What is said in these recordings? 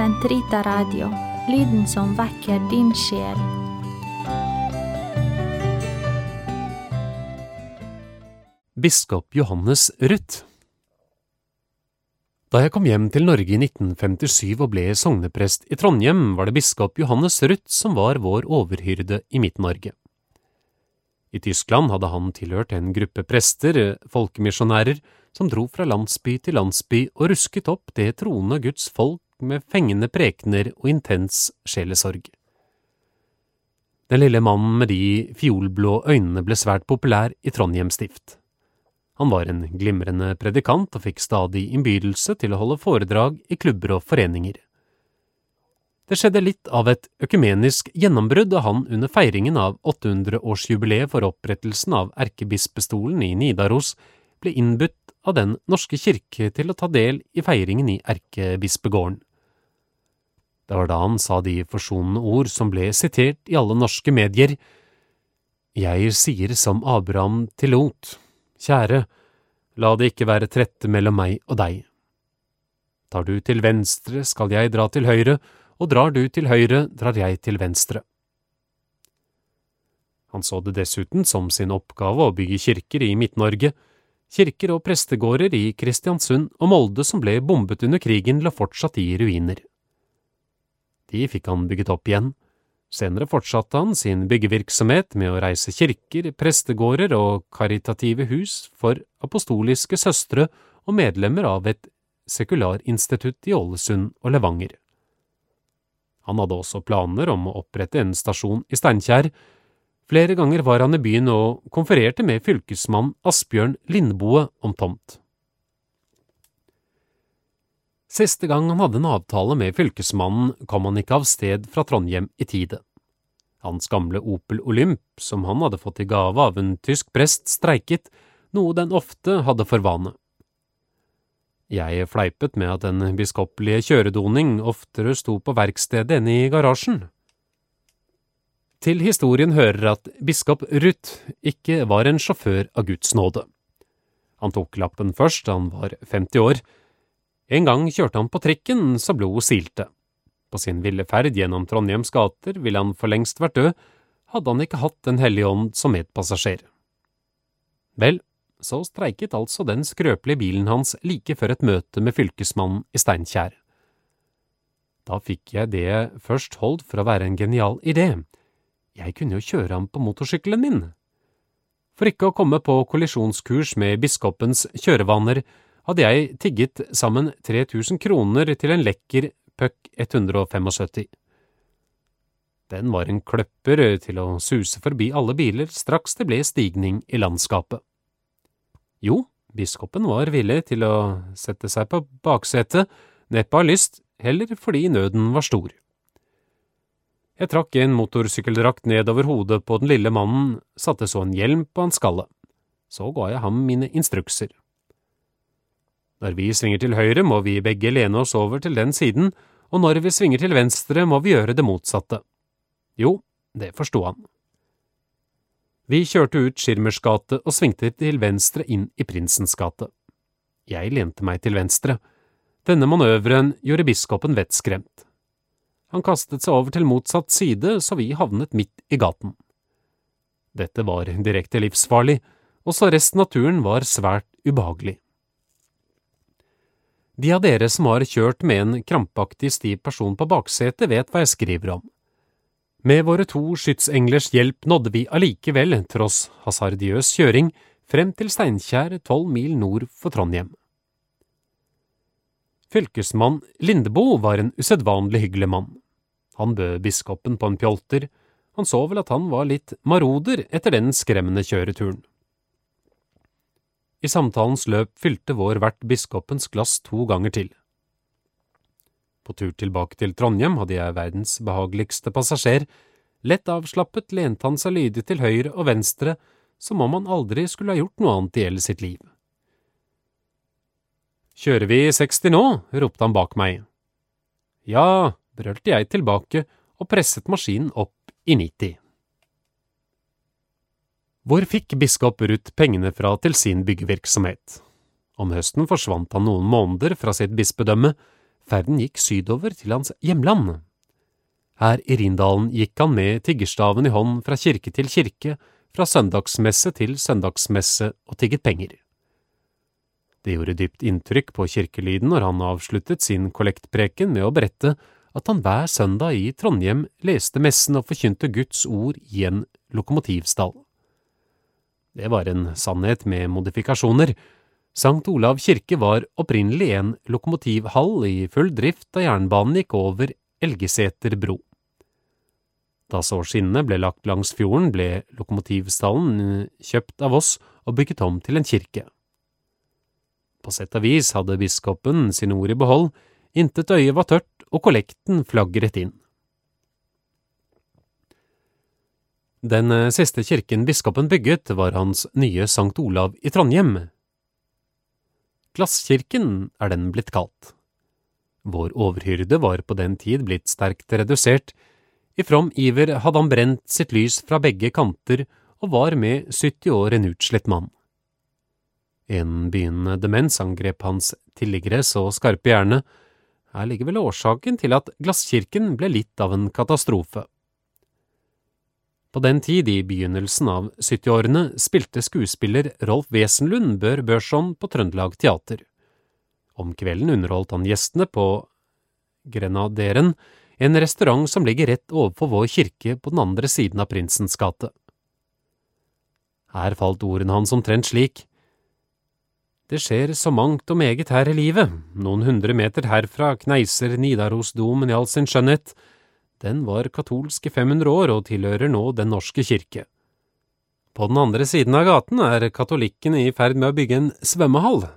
Sentrita Radio, lyden som vekker din sjel. Biskop Johannes Ruth Da jeg kom hjem til Norge i 1957 og ble sogneprest i Trondheim, var det biskop Johannes Ruth som var vår overhyrde i Midt-Norge. I Tyskland hadde han tilhørt en gruppe prester, folkemisjonærer, som dro fra landsby til landsby og rusket opp det troende Guds folk med fengende prekener og intens sjelesorg. Den lille mannen med de fiolblå øynene ble svært populær i Trondheim stift. Han var en glimrende predikant og fikk stadig innbydelse til å holde foredrag i klubber og foreninger. Det skjedde litt av et økumenisk gjennombrudd da han under feiringen av 800-årsjubileet for opprettelsen av erkebispestolen i Nidaros ble innbudt av Den norske kirke til å ta del i feiringen i erkebispegården. Det var da han sa de forsonende ord som ble sitert i alle norske medier. Jeg sier som Abraham til Lot, kjære, la det ikke være trette mellom meg og deg. Tar du til venstre, skal jeg dra til høyre, og drar du til høyre, drar jeg til venstre. Han så det dessuten som sin oppgave å bygge kirker i Midt-Norge, kirker og prestegårder i Kristiansund og Molde som ble bombet under krigen, lå fortsatt i ruiner. De fikk han bygget opp igjen. Senere fortsatte han sin byggevirksomhet med å reise kirker, prestegårder og karitative hus for apostoliske søstre og medlemmer av et sekularinstitutt i Ålesund og Levanger. Han hadde også planer om å opprette en stasjon i Steinkjer. Flere ganger var han i byen og konfererte med fylkesmann Asbjørn Lindboe om tomt. Siste gang han hadde en avtale med fylkesmannen, kom han ikke av sted fra Trondheim i tide. Hans gamle Opel Olymp, som han hadde fått i gave av en tysk prest, streiket, noe den ofte hadde for vane. Jeg fleipet med at den biskoppelige kjøredoning oftere sto på verkstedet enn i garasjen. Til historien hører at biskop Ruth ikke var en sjåfør av Guds nåde. Han tok lappen først da han var 50 år. En gang kjørte han på trikken så blodet silte. På sin ville ferd gjennom Trondheims gater ville han for lengst vært død, hadde han ikke hatt Den hellige ånd som medpassasjer. Vel, så streiket altså den skrøpelige bilen hans like før et møte med fylkesmannen i Steinkjer. Da fikk jeg det først holdt for å være en genial idé. Jeg kunne jo kjøre ham på motorsykkelen min. For ikke å komme på kollisjonskurs med biskopens kjørevaner, hadde jeg tigget sammen 3000 kroner til en lekker Puck 175. Den var en kløpper til å suse forbi alle biler straks det ble stigning i landskapet. Jo, biskopen var villig til å sette seg på baksetet, neppe av lyst, heller fordi nøden var stor. Jeg trakk en motorsykkeldrakt nedover hodet på den lille mannen, satte så en hjelm på hans skalle. Så ga jeg ham mine instrukser. Når vi svinger til høyre, må vi begge lene oss over til den siden, og når vi svinger til venstre, må vi gjøre det motsatte. Jo, det forsto han. Vi kjørte ut Schirmers gate og svingte til venstre inn i Prinsens gate. Jeg lente meg til venstre. Denne manøveren gjorde biskopen vettskremt. Han kastet seg over til motsatt side, så vi havnet midt i gaten. Dette var direkte livsfarlig, og så resten av turen var svært ubehagelig. De av dere som har kjørt med en krampaktig stiv person på baksetet, vet hva jeg skriver om. Med våre to skytsenglers hjelp nådde vi allikevel, tross hasardiøs kjøring, frem til Steinkjer, tolv mil nord for Trondheim. Fylkesmann Lindeboe var en usedvanlig hyggelig mann. Han bød biskopen på en pjolter, han så vel at han var litt maroder etter den skremmende kjøreturen. I samtalens løp fylte vår vert biskopens glass to ganger til. På tur tilbake til Trondheim hadde jeg verdens behageligste passasjer. Lett avslappet lente han seg lydig til høyre og venstre, som om han aldri skulle ha gjort noe annet i hele sitt liv. Kjører vi 60 nå? ropte han bak meg. Ja, brølte jeg tilbake og presset maskinen opp i 90. Hvor fikk biskop Ruth pengene fra til sin byggevirksomhet? Om høsten forsvant han noen måneder fra sitt bispedømme. Ferden gikk sydover til hans hjemland. Her i Rindalen gikk han med tiggerstaven i hånd fra kirke til kirke, fra søndagsmesse til søndagsmesse og tigget penger. Det gjorde dypt inntrykk på kirkelyden når han avsluttet sin kollektpreken med å berette at han hver søndag i Trondheim leste messen og forkynte Guds ord i en lokomotivstall. Det var en sannhet med modifikasjoner. Sankt Olav kirke var opprinnelig en lokomotivhall i full drift da jernbanen gikk over Elgeseter bro. Da så skinnene ble lagt langs fjorden, ble lokomotivstallen kjøpt av oss og bygget om til en kirke. På sett og vis hadde biskopen sine ord i behold, intet øye var tørt og kollekten flagret inn. Den eh, siste kirken biskopen bygget, var hans nye Sankt Olav i Trondheim. Glasskirken er den blitt kalt. Vår overhyrde var på den tid blitt sterkt redusert, i from iver hadde han brent sitt lys fra begge kanter og var med 70 år en utslett mann. En begynnende demens angrep hans tilliggere så skarpe hjerne her ligger vel årsaken til at Glasskirken ble litt av en katastrofe. På den tid, i begynnelsen av 70-årene, spilte skuespiller Rolf Wesenlund Bør Børson på Trøndelag Teater. Om kvelden underholdt han gjestene på Grenaderen, en restaurant som ligger rett overfor vår kirke på den andre siden av Prinsens gate. Her falt ordene hans omtrent slik. Det skjer så mangt og meget her i livet, noen hundre meter herfra kneiser Nidarosdomen i all sin skjønnhet, den var katolsk i 500 år og tilhører nå Den norske kirke. På den andre siden av gaten er katolikkene i ferd med å bygge en svømmehall.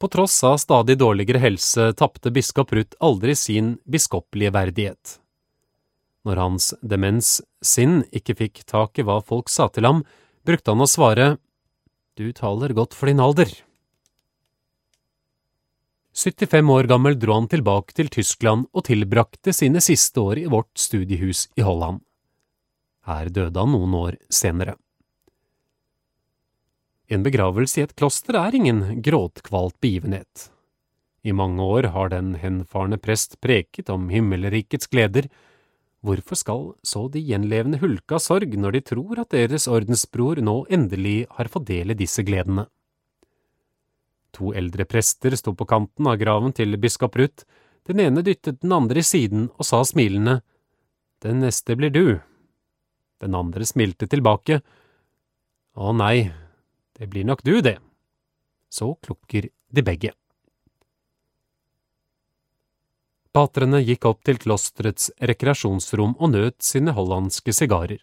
På tross av stadig dårligere helse tapte biskop Ruth aldri sin biskoppelige verdighet. Når hans demens sinn ikke fikk tak i hva folk sa til ham, brukte han å svare du taler godt for din alder. 75 år gammel dro han tilbake til Tyskland og tilbrakte sine siste år i vårt studiehus i Holland. Her døde han noen år senere. En begravelse i et kloster er ingen gråtkvalt begivenhet. I mange år har den henfarne prest preket om himmelrikets gleder, Hvorfor skal så de gjenlevende hulke av sorg når de tror at deres ordensbror nå endelig har fått del i disse gledene? To eldre prester sto på kanten av graven til biskop Ruth, den ene dyttet den andre i siden og sa smilende, Den neste blir du. Den andre smilte tilbake, Å nei, det blir nok du, det. Så klukker de begge. Patrene gikk opp til klosterets rekreasjonsrom og nøt sine hollandske sigarer.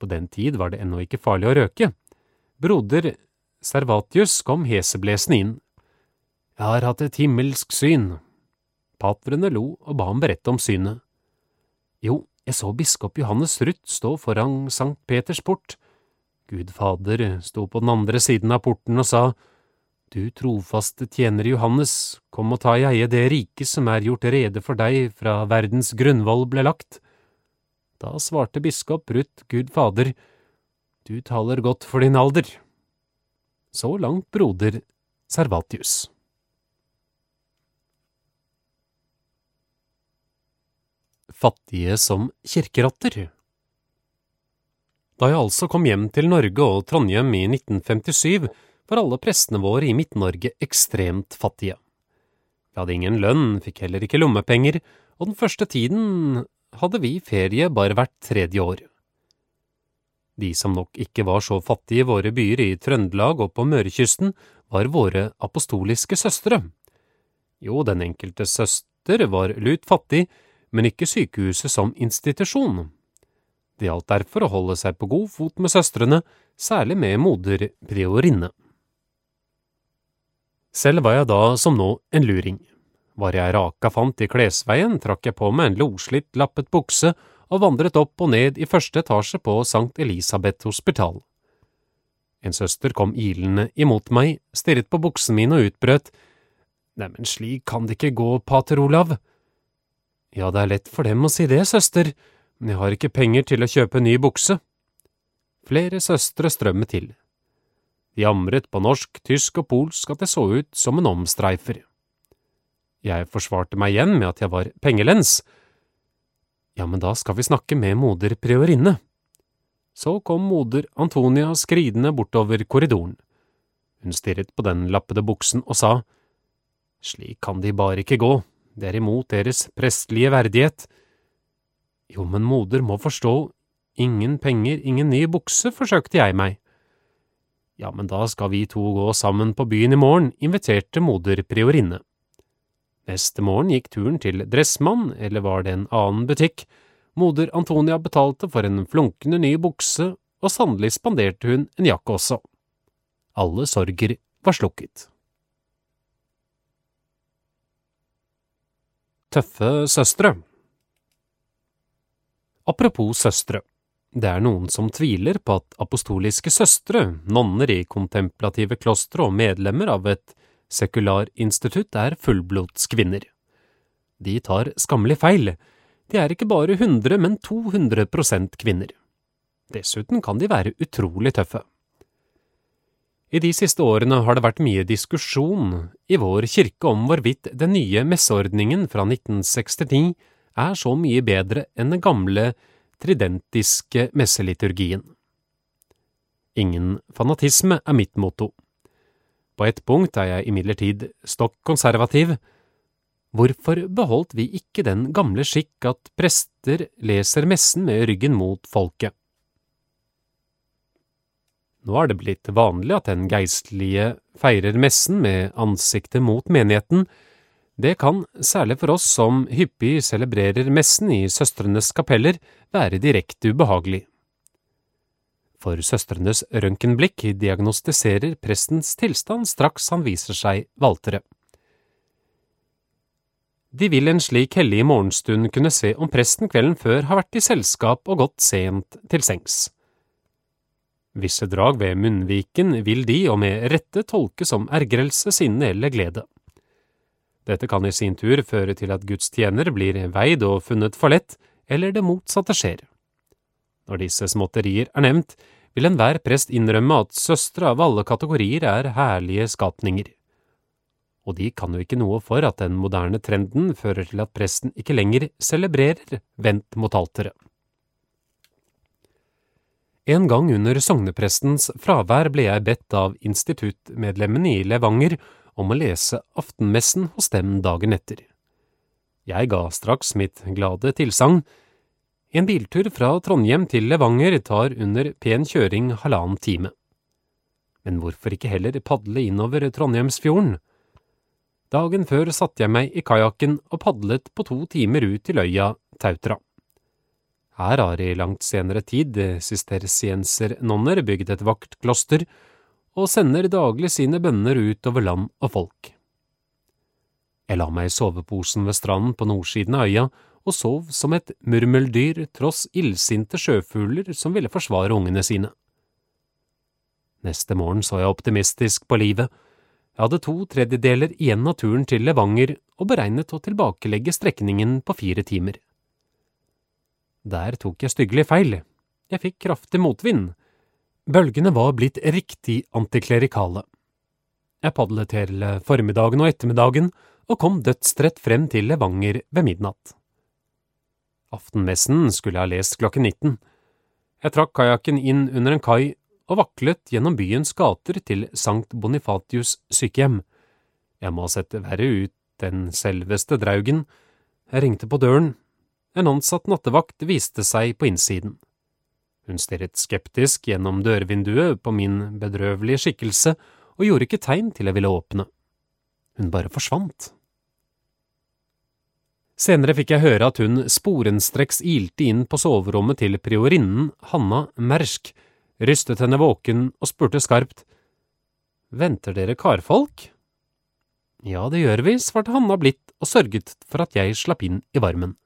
På den tid var det ennå ikke farlig å røke. Broder Servatius kom heseblesende inn. Jeg har hatt et himmelsk syn. Patrene lo og ba ham berette om synet. Jo, jeg så biskop Johannes Ruth stå foran Sankt Peters port. Gud Fader sto på den andre siden av porten og sa, du trofaste tjener Johannes, kom og ta i eie det riket som er gjort rede for deg fra verdens grunnvoll ble lagt. Da svarte biskop Ruth Gud Fader, du taler godt for din alder. Så langt broder Servatius. Fattige som kirkerotter Da jeg altså kom hjem til Norge og Trondheim i 1957, var alle prestene våre i Midt-Norge ekstremt fattige. Vi hadde ingen lønn, fikk heller ikke lommepenger, og den første tiden hadde vi ferie bare hvert tredje år. De som nok ikke var så fattige i våre byer i Trøndelag og på Mørekysten, var våre apostoliske søstre. Jo, den enkelte søster var lut fattig, men ikke sykehuset som institusjon. Det gjaldt derfor å holde seg på god fot med søstrene, særlig med moder priorinne. Selv var jeg da som nå en luring. Var jeg raka fant i klesveien, trakk jeg på meg en loslitt, lappet bukse og vandret opp og ned i første etasje på Sankt Elisabeth hospital. En søster kom ilende imot meg, stirret på buksen min og utbrøt, Neimen, slik kan det ikke gå, pater Olav. Ja, det er lett for dem å si det, søster, men jeg har ikke penger til å kjøpe ny bukse. Flere søstre strømmet til. De jamret på norsk, tysk og polsk at jeg så ut som en omstreifer. Jeg forsvarte meg igjen med at jeg var pengelens. Ja, men da skal vi snakke med moder priorinne. Så kom moder Antonia skridende bortover korridoren. Hun stirret på den lappede buksen og sa, Slik kan de bare ikke gå, det er imot deres prestlige verdighet. Jo, men moder må forstå, ingen penger, ingen ny bukse, forsøkte jeg meg. Ja, men da skal vi to gå sammen på byen i morgen, inviterte moder priorinne. Neste morgen gikk turen til Dressmann, eller var det en annen butikk. Moder Antonia betalte for en flunkende ny bukse, og sannelig spanderte hun en jakke også. Alle sorger var slukket. Tøffe søstre Apropos søstre, det er noen som tviler på at apostoliske søstre, nonner i kontemplative klostre og medlemmer av et sekularinstitutt er fullblodskvinner. De tar skammelig feil, de er ikke bare 100, men 200% kvinner. Dessuten kan de være utrolig tøffe. I de siste årene har det vært mye diskusjon i vår kirke om hvorvidt den nye messeordningen fra 1969 er så mye bedre enn den gamle tridentiske messeliturgien. Ingen fanatisme er mitt motto. På ett punkt er jeg imidlertid stokk konservativ. Hvorfor beholdt vi ikke den gamle skikk at prester leser messen med ryggen mot folket? Nå er det blitt vanlig at den geistlige feirer messen med ansiktet mot menigheten. Det kan, særlig for oss som hyppig celebrerer messen i søstrenes kapeller, være direkte ubehagelig. For søstrenes røntgenblikk diagnostiserer prestens tilstand straks han viser seg valtere. De vil en slik hellig morgenstund kunne se om presten kvelden før har vært i selskap og gått sent til sengs. Visse drag ved munnviken vil de, og med rette, tolke som ergrelse, sinne eller glede. Dette kan i sin tur føre til at Guds tjener blir veid og funnet for lett, eller det motsatte skjer. Når disse småtterier er nevnt, vil enhver prest innrømme at søstre av alle kategorier er herlige skapninger. Og de kan jo ikke noe for at den moderne trenden fører til at presten ikke lenger celebrerer vendt mot alteret. En gang under sogneprestens fravær ble jeg bedt av instituttmedlemmene i Levanger om å lese aftenmessen hos dem dagen etter. Jeg ga straks mitt glade tilsagn. En biltur fra Trondheim til Levanger tar under pen kjøring halvannen time. Men hvorfor ikke heller padle innover Trondheimsfjorden? Dagen før satte jeg meg i kajakken og padlet på to timer ut til øya Tautra. Her har i langt senere tid sistersiensernonner bygd et vaktkloster og sender daglig sine bønner ut over land og folk. Jeg la meg i soveposen ved stranden på nordsiden av øya og sov som et murmeldyr tross illsinte sjøfugler som ville forsvare ungene sine. Neste morgen så jeg optimistisk på livet. Jeg hadde to tredjedeler igjen av turen til Levanger og beregnet å tilbakelegge strekningen på fire timer. Der tok jeg styggelig feil. Jeg fikk kraftig motvind. Bølgene var blitt riktig antiklerikale. Jeg padlet hele formiddagen og ettermiddagen og kom dødstrett frem til Levanger ved midnatt. Aftenmessen skulle jeg ha lest klokken 19. Jeg trakk kajakken inn under en kai og vaklet gjennom byens gater til Sankt Bonifatius sykehjem. Jeg må ha sett verre ut enn selveste Draugen. Jeg ringte på døren, en ansatt nattevakt viste seg på innsiden. Hun stirret skeptisk gjennom dørvinduet på min bedrøvelige skikkelse og gjorde ikke tegn til jeg ville åpne. Hun bare forsvant. Senere fikk jeg høre at hun sporenstreks ilte inn på soverommet til priorinnen Hanna Mersk, rystet henne våken og spurte skarpt, Venter dere karfolk? Ja, det gjør vi, svarte Hanna blidt og sørget for at jeg slapp inn i varmen.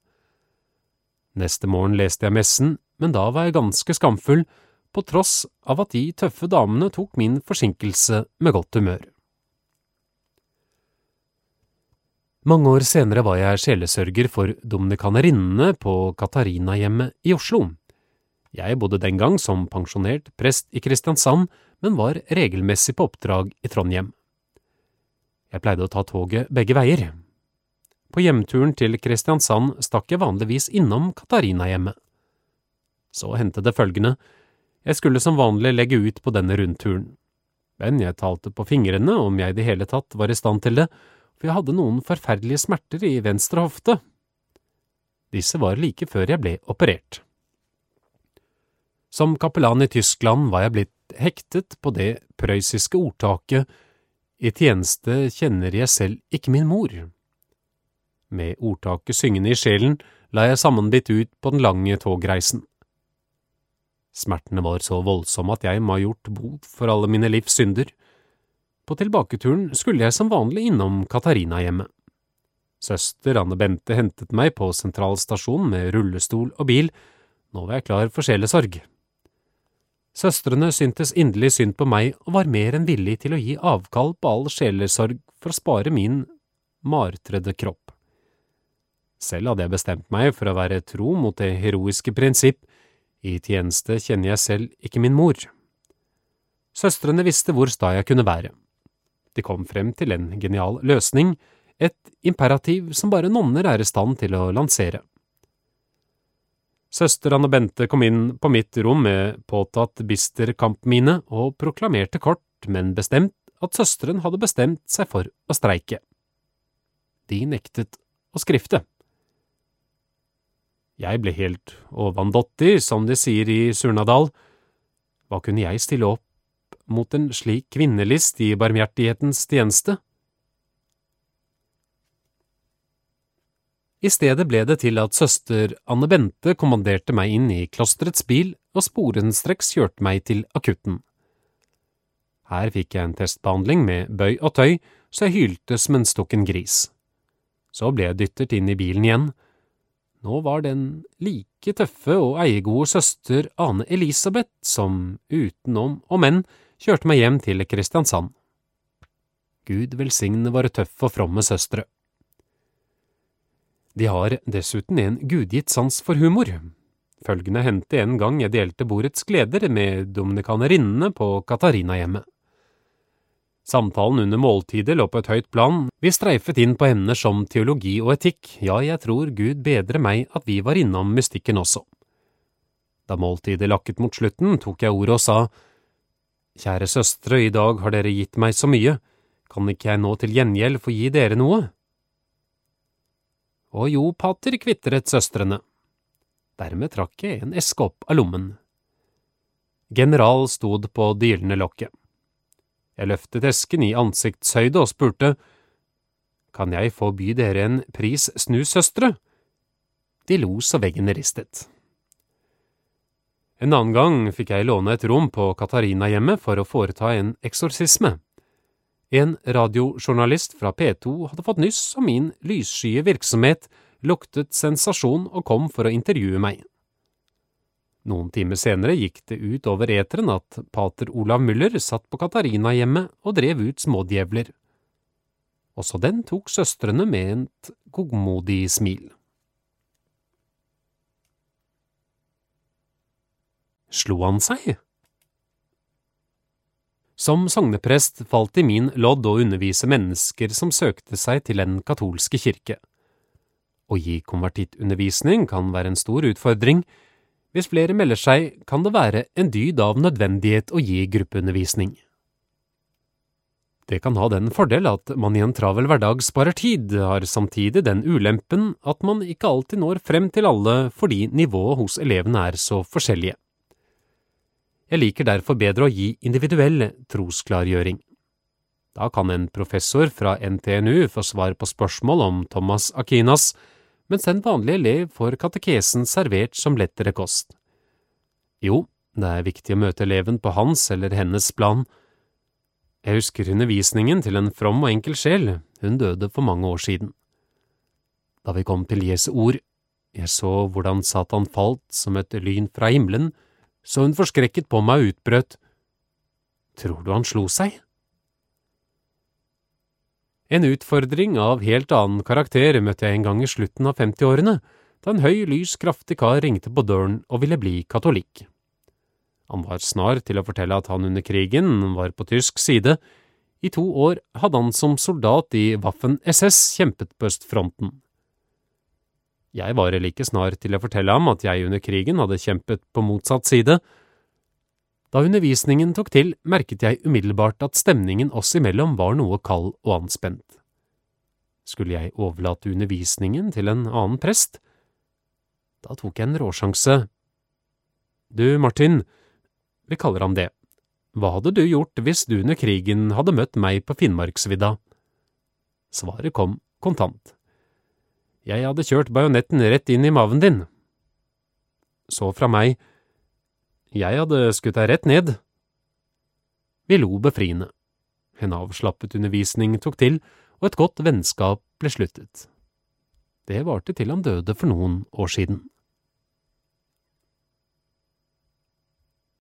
Neste morgen leste jeg messen, men da var jeg ganske skamfull, på tross av at de tøffe damene tok min forsinkelse med godt humør. Mange år senere var jeg sjelesørger for dominikanerinnene på Katarinahjemmet i Oslo. Jeg bodde den gang som pensjonert prest i Kristiansand, men var regelmessig på oppdrag i Trondheim. Jeg pleide å ta toget begge veier. På hjemturen til Kristiansand stakk jeg vanligvis innom Katarina-hjemmet. Så hendte det følgende, jeg skulle som vanlig legge ut på denne rundturen, men jeg talte på fingrene om jeg i det hele tatt var i stand til det, for jeg hadde noen forferdelige smerter i venstre hofte. Disse var like før jeg ble operert. Som kapellan i Tyskland var jeg blitt hektet på det prøyssiske ordtaket i tjeneste kjenner jeg selv ikke min mor. Med ordtaket syngende i sjelen la jeg sammenbitt ut på den lange togreisen. Smertene var så voldsomme at jeg må ha gjort bot for alle mine livs synder. På tilbaketuren skulle jeg som vanlig innom Katarina-hjemmet. Søster Anne Bente hentet meg på sentralstasjonen med rullestol og bil, nå var jeg klar for sjelesorg. Søstrene syntes inderlig synd på meg og var mer enn villig til å gi avkall på all sjelesorg for å spare min martrede kropp. Selv hadde jeg bestemt meg for å være tro mot det heroiske prinsipp, i tjeneste kjenner jeg selv ikke min mor. Søstrene visste hvor sta jeg kunne være. De kom frem til en genial løsning, et imperativ som bare nonner er i stand til å lansere. Søster Anne Bente kom inn på mitt rom med påtatt bister kampmine og proklamerte kort, men bestemt, at søsteren hadde bestemt seg for å streike. De nektet å skrifte. Jeg ble helt ovandotti, som de sier i Surnadal. Hva kunne jeg stille opp mot en slik kvinnelist i barmhjertighetens tjeneste? I stedet ble det til at søster Anne Bente kommanderte meg inn i klosterets bil og sporenstreks kjørte meg til akutten. Her fikk jeg en testbehandling med bøy og tøy, så jeg hylte som en stukken gris. Så ble jeg dyttet inn i bilen igjen. Nå var den like tøffe og eiegode søster Ane Elisabeth som utenom og menn kjørte meg hjem til Kristiansand. Gud velsigne våre tøffe og fromme søstre. De har dessuten en gudgitt sans for humor. Følgende hendte en gang jeg delte bordets gleder med dominikanerinnene på Katarina-hjemmet. Samtalen under måltidet lå på et høyt plan, vi streifet inn på emner som teologi og etikk, ja, jeg tror Gud bedre meg at vi var innom mystikken også. Da måltidet lakket mot slutten, tok jeg ordet og sa, Kjære søstre, i dag har dere gitt meg så mye, kan ikke jeg nå til gjengjeld få gi dere noe? Å jo, pater, kvitret søstrene. Dermed trakk jeg en eske opp av lommen. General stod på det gylne lokket. Jeg løftet esken i ansiktshøyde og spurte, Kan jeg få by dere en pris, snus, søstre? De lo så veggene ristet. En annen gang fikk jeg låne et rom på Katarina-hjemmet for å foreta en eksorsisme. En radiojournalist fra P2 hadde fått nyss om min lysskye virksomhet, luktet sensasjon og kom for å intervjue meg. Noen timer senere gikk det ut over eteren at pater Olav Müller satt på Katarina-hjemmet og drev ut smådjevler. Også den tok søstrene med et godmodig smil. Slo han seg? Som sogneprest falt i min lodd å undervise mennesker som søkte seg til den katolske kirke. Å gi konvertittundervisning kan være en stor utfordring. Hvis flere melder seg, kan det være en dyd av nødvendighet å gi gruppeundervisning. Det kan ha den fordel at man i en travel hverdag sparer tid, har samtidig den ulempen at man ikke alltid når frem til alle fordi nivået hos elevene er så forskjellige. Jeg liker derfor bedre å gi individuell trosklargjøring. Da kan en professor fra NTNU få svar på spørsmål om Thomas Akinas, mens en vanlig elev får katekesen servert som lettere kost. Jo, det er viktig å møte eleven på hans eller hennes plan. Jeg husker undervisningen til en from og enkel sjel, hun døde for mange år siden. Da vi kom til Jesu ord, jeg så hvordan Satan falt som et lyn fra himmelen, så hun forskrekket på meg og utbrøt, Tror du han slo seg? En utfordring av helt annen karakter møtte jeg en gang i slutten av 50-årene, da en høy, lys, kraftig kar ringte på døren og ville bli katolikk. Han var snar til å fortelle at han under krigen var på tysk side. I to år hadde han som soldat i Waffen SS kjempet på østfronten. Jeg var like snar til å fortelle ham at jeg under krigen hadde kjempet på motsatt side. Da undervisningen tok til, merket jeg umiddelbart at stemningen oss imellom var noe kald og anspent. Skulle jeg overlate undervisningen til en annen prest? Da tok jeg en råsjanse. Du, Martin, vi kaller ham det. Hva hadde du gjort hvis du under krigen hadde møtt meg på Finnmarksvidda? Svaret kom kontant. Jeg hadde kjørt bajonetten rett inn i maven din. Så fra meg, jeg hadde skutt deg rett ned. Vi lo befriende. En avslappet undervisning tok til, og et godt vennskap ble sluttet. Det varte til han døde for noen år siden.